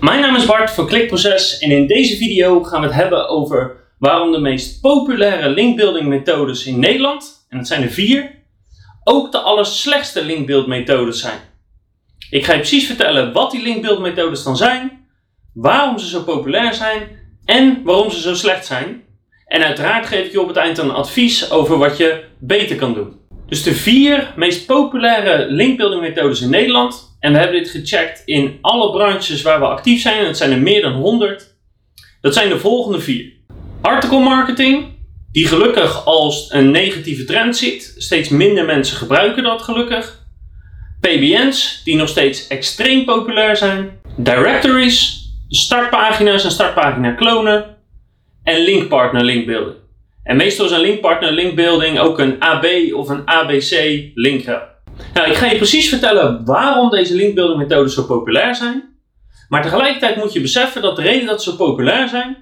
Mijn naam is Bart van Klikproces en in deze video gaan we het hebben over waarom de meest populaire linkbuilding methodes in Nederland, en dat zijn er vier, ook de allerslechtste linkbuildmethodes zijn. Ik ga je precies vertellen wat die linkbuildmethodes dan zijn, waarom ze zo populair zijn en waarom ze zo slecht zijn. En uiteraard geef ik je op het eind een advies over wat je beter kan doen. Dus de vier meest populaire linkbuilding in Nederland. En we hebben dit gecheckt in alle branches waar we actief zijn. En dat zijn er meer dan 100. Dat zijn de volgende vier. Article marketing, die gelukkig als een negatieve trend ziet. Steeds minder mensen gebruiken dat gelukkig. PBN's, die nog steeds extreem populair zijn. Directories, startpagina's en startpagina klonen. En linkpartner linkbuilding. En meestal is een linkpartner linkbuilding ook een AB of een ABC linkrel. Nou, ik ga je precies vertellen waarom deze linkbuilding methodes zo populair zijn. Maar tegelijkertijd moet je beseffen dat de reden dat ze populair zijn,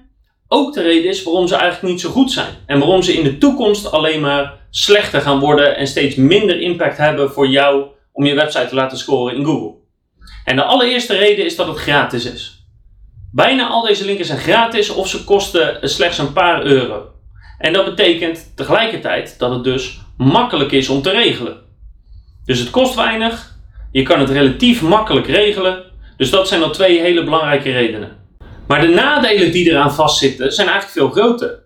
ook de reden is waarom ze eigenlijk niet zo goed zijn. En waarom ze in de toekomst alleen maar slechter gaan worden en steeds minder impact hebben voor jou om je website te laten scoren in Google. En de allereerste reden is dat het gratis is. Bijna al deze linken zijn gratis of ze kosten slechts een paar euro. En dat betekent tegelijkertijd dat het dus makkelijk is om te regelen. Dus het kost weinig, je kan het relatief makkelijk regelen. Dus dat zijn al twee hele belangrijke redenen. Maar de nadelen die eraan vastzitten zijn eigenlijk veel groter.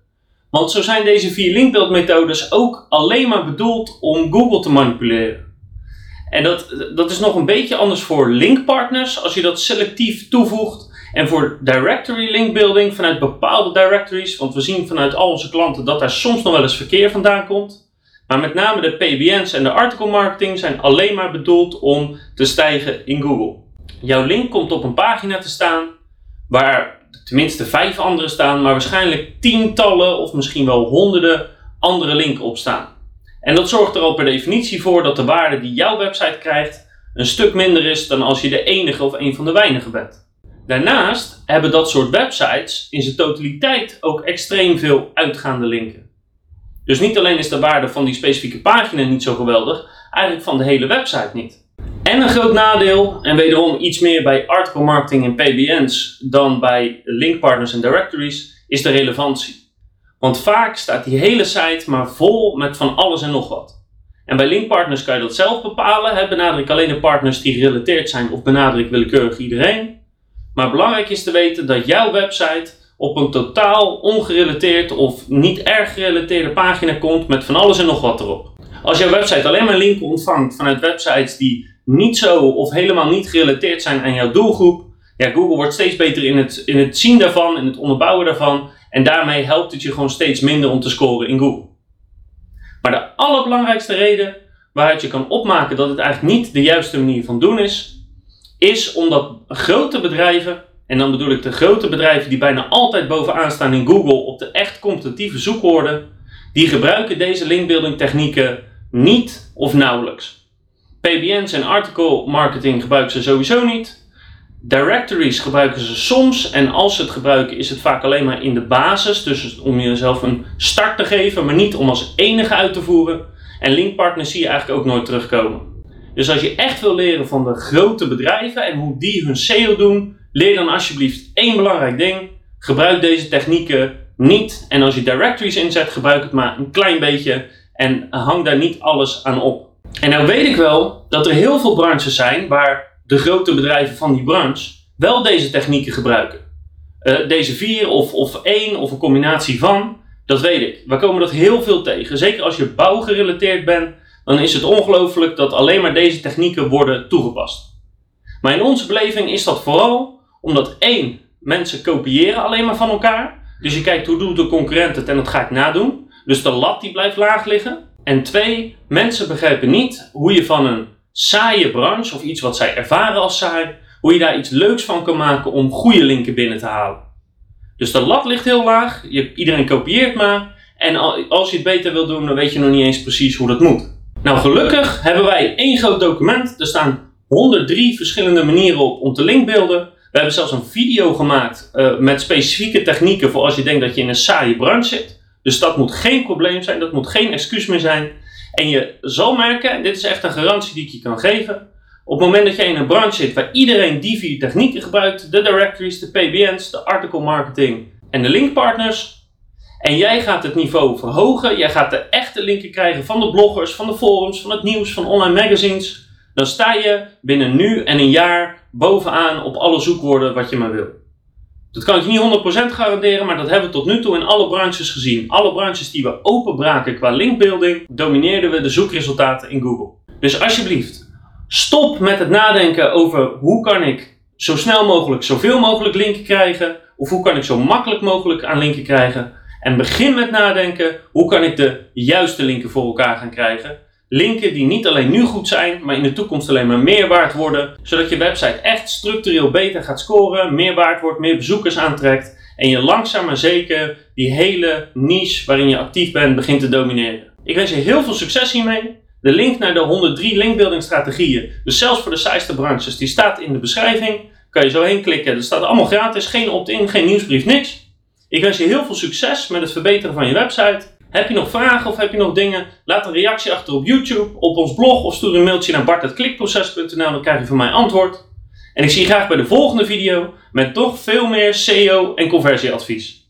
Want zo zijn deze vier linkbuildmethodes ook alleen maar bedoeld om Google te manipuleren. En dat, dat is nog een beetje anders voor linkpartners als je dat selectief toevoegt en voor directory link building vanuit bepaalde directories, want we zien vanuit al onze klanten dat daar soms nog wel eens verkeer vandaan komt. Maar met name de PBN's en de article marketing zijn alleen maar bedoeld om te stijgen in Google. Jouw link komt op een pagina te staan waar tenminste vijf andere staan, maar waarschijnlijk tientallen of misschien wel honderden andere linken op staan. En dat zorgt er al per definitie voor dat de waarde die jouw website krijgt een stuk minder is dan als je de enige of een van de weinigen bent. Daarnaast hebben dat soort websites in zijn totaliteit ook extreem veel uitgaande linken. Dus niet alleen is de waarde van die specifieke pagina niet zo geweldig, eigenlijk van de hele website niet. En een groot nadeel, en wederom iets meer bij article marketing en PBN's dan bij linkpartners en directories, is de relevantie. Want vaak staat die hele site maar vol met van alles en nog wat. En bij linkpartners kan je dat zelf bepalen. Benadruk alleen de partners die gerelateerd zijn of benadruk willekeurig iedereen. Maar belangrijk is te weten dat jouw website op een totaal ongerelateerd of niet erg gerelateerde pagina komt met van alles en nog wat erop. Als jouw website alleen maar linken ontvangt vanuit websites die niet zo of helemaal niet gerelateerd zijn aan jouw doelgroep, ja, Google wordt steeds beter in het, in het zien daarvan, in het onderbouwen daarvan. En daarmee helpt het je gewoon steeds minder om te scoren in Google. Maar de allerbelangrijkste reden waaruit je kan opmaken dat het eigenlijk niet de juiste manier van doen is, is omdat grote bedrijven, en dan bedoel ik de grote bedrijven die bijna altijd bovenaan staan in Google op de echt competitieve zoekwoorden, die gebruiken deze linkbuilding technieken niet of nauwelijks. PBN's en article marketing gebruiken ze sowieso niet. Directories gebruiken ze soms en als ze het gebruiken is het vaak alleen maar in de basis, dus om jezelf een start te geven, maar niet om als enige uit te voeren. En linkpartners zie je eigenlijk ook nooit terugkomen. Dus als je echt wil leren van de grote bedrijven en hoe die hun SEO doen, leer dan alsjeblieft één belangrijk ding. Gebruik deze technieken niet. En als je directories inzet, gebruik het maar een klein beetje en hang daar niet alles aan op. En nou weet ik wel dat er heel veel branches zijn waar de grote bedrijven van die branche wel deze technieken gebruiken. Uh, deze vier of, of één of een combinatie van, dat weet ik. We komen dat heel veel tegen. Zeker als je bouwgerelateerd bent, dan is het ongelooflijk dat alleen maar deze technieken worden toegepast. Maar in onze beleving is dat vooral omdat één, mensen kopiëren alleen maar van elkaar. Dus je kijkt hoe doet de concurrent het en dat ga ik nadoen. Dus de lat die blijft laag liggen. En twee, mensen begrijpen niet hoe je van een saaie branche of iets wat zij ervaren als saai, hoe je daar iets leuks van kan maken om goede linken binnen te halen. Dus de lat ligt heel laag, je, iedereen kopieert maar. En als je het beter wil doen, dan weet je nog niet eens precies hoe dat moet. Nou, gelukkig hebben wij één groot document. Er staan 103 verschillende manieren op om te linkbeelden. We hebben zelfs een video gemaakt uh, met specifieke technieken voor als je denkt dat je in een saaie branche zit. Dus dat moet geen probleem zijn, dat moet geen excuus meer zijn. En je zal merken, en dit is echt een garantie die ik je kan geven, op het moment dat jij in een branche zit waar iedereen die vier technieken gebruikt, de directories, de PBN's, de article marketing en de linkpartners, en jij gaat het niveau verhogen, jij gaat de echte linken krijgen van de bloggers, van de forums, van het nieuws, van online magazines, dan sta je binnen nu en een jaar bovenaan op alle zoekwoorden wat je maar wil. Dat kan ik niet 100% garanderen, maar dat hebben we tot nu toe in alle branches gezien. Alle branches die we openbraken qua linkbuilding, domineerden we de zoekresultaten in Google. Dus alsjeblieft, stop met het nadenken over hoe kan ik zo snel mogelijk zoveel mogelijk linken krijgen, of hoe kan ik zo makkelijk mogelijk aan linken krijgen. En begin met nadenken, hoe kan ik de juiste linken voor elkaar gaan krijgen? Linken die niet alleen nu goed zijn, maar in de toekomst alleen maar meer waard worden, zodat je website echt structureel beter gaat scoren, meer waard wordt, meer bezoekers aantrekt en je langzaam maar zeker die hele niche waarin je actief bent begint te domineren. Ik wens je heel veel succes hiermee. De link naar de 103 linkbuilding strategieën, dus zelfs voor de saaiste branches, die staat in de beschrijving. Kan je zo heen klikken. Dat staat allemaal gratis, geen opt-in, geen nieuwsbrief, niks. Ik wens je heel veel succes met het verbeteren van je website. Heb je nog vragen of heb je nog dingen? Laat een reactie achter op YouTube, op ons blog of stuur een mailtje naar bart.klikproces.nl. Dan krijg je van mij antwoord. En ik zie je graag bij de volgende video met toch veel meer SEO en conversieadvies.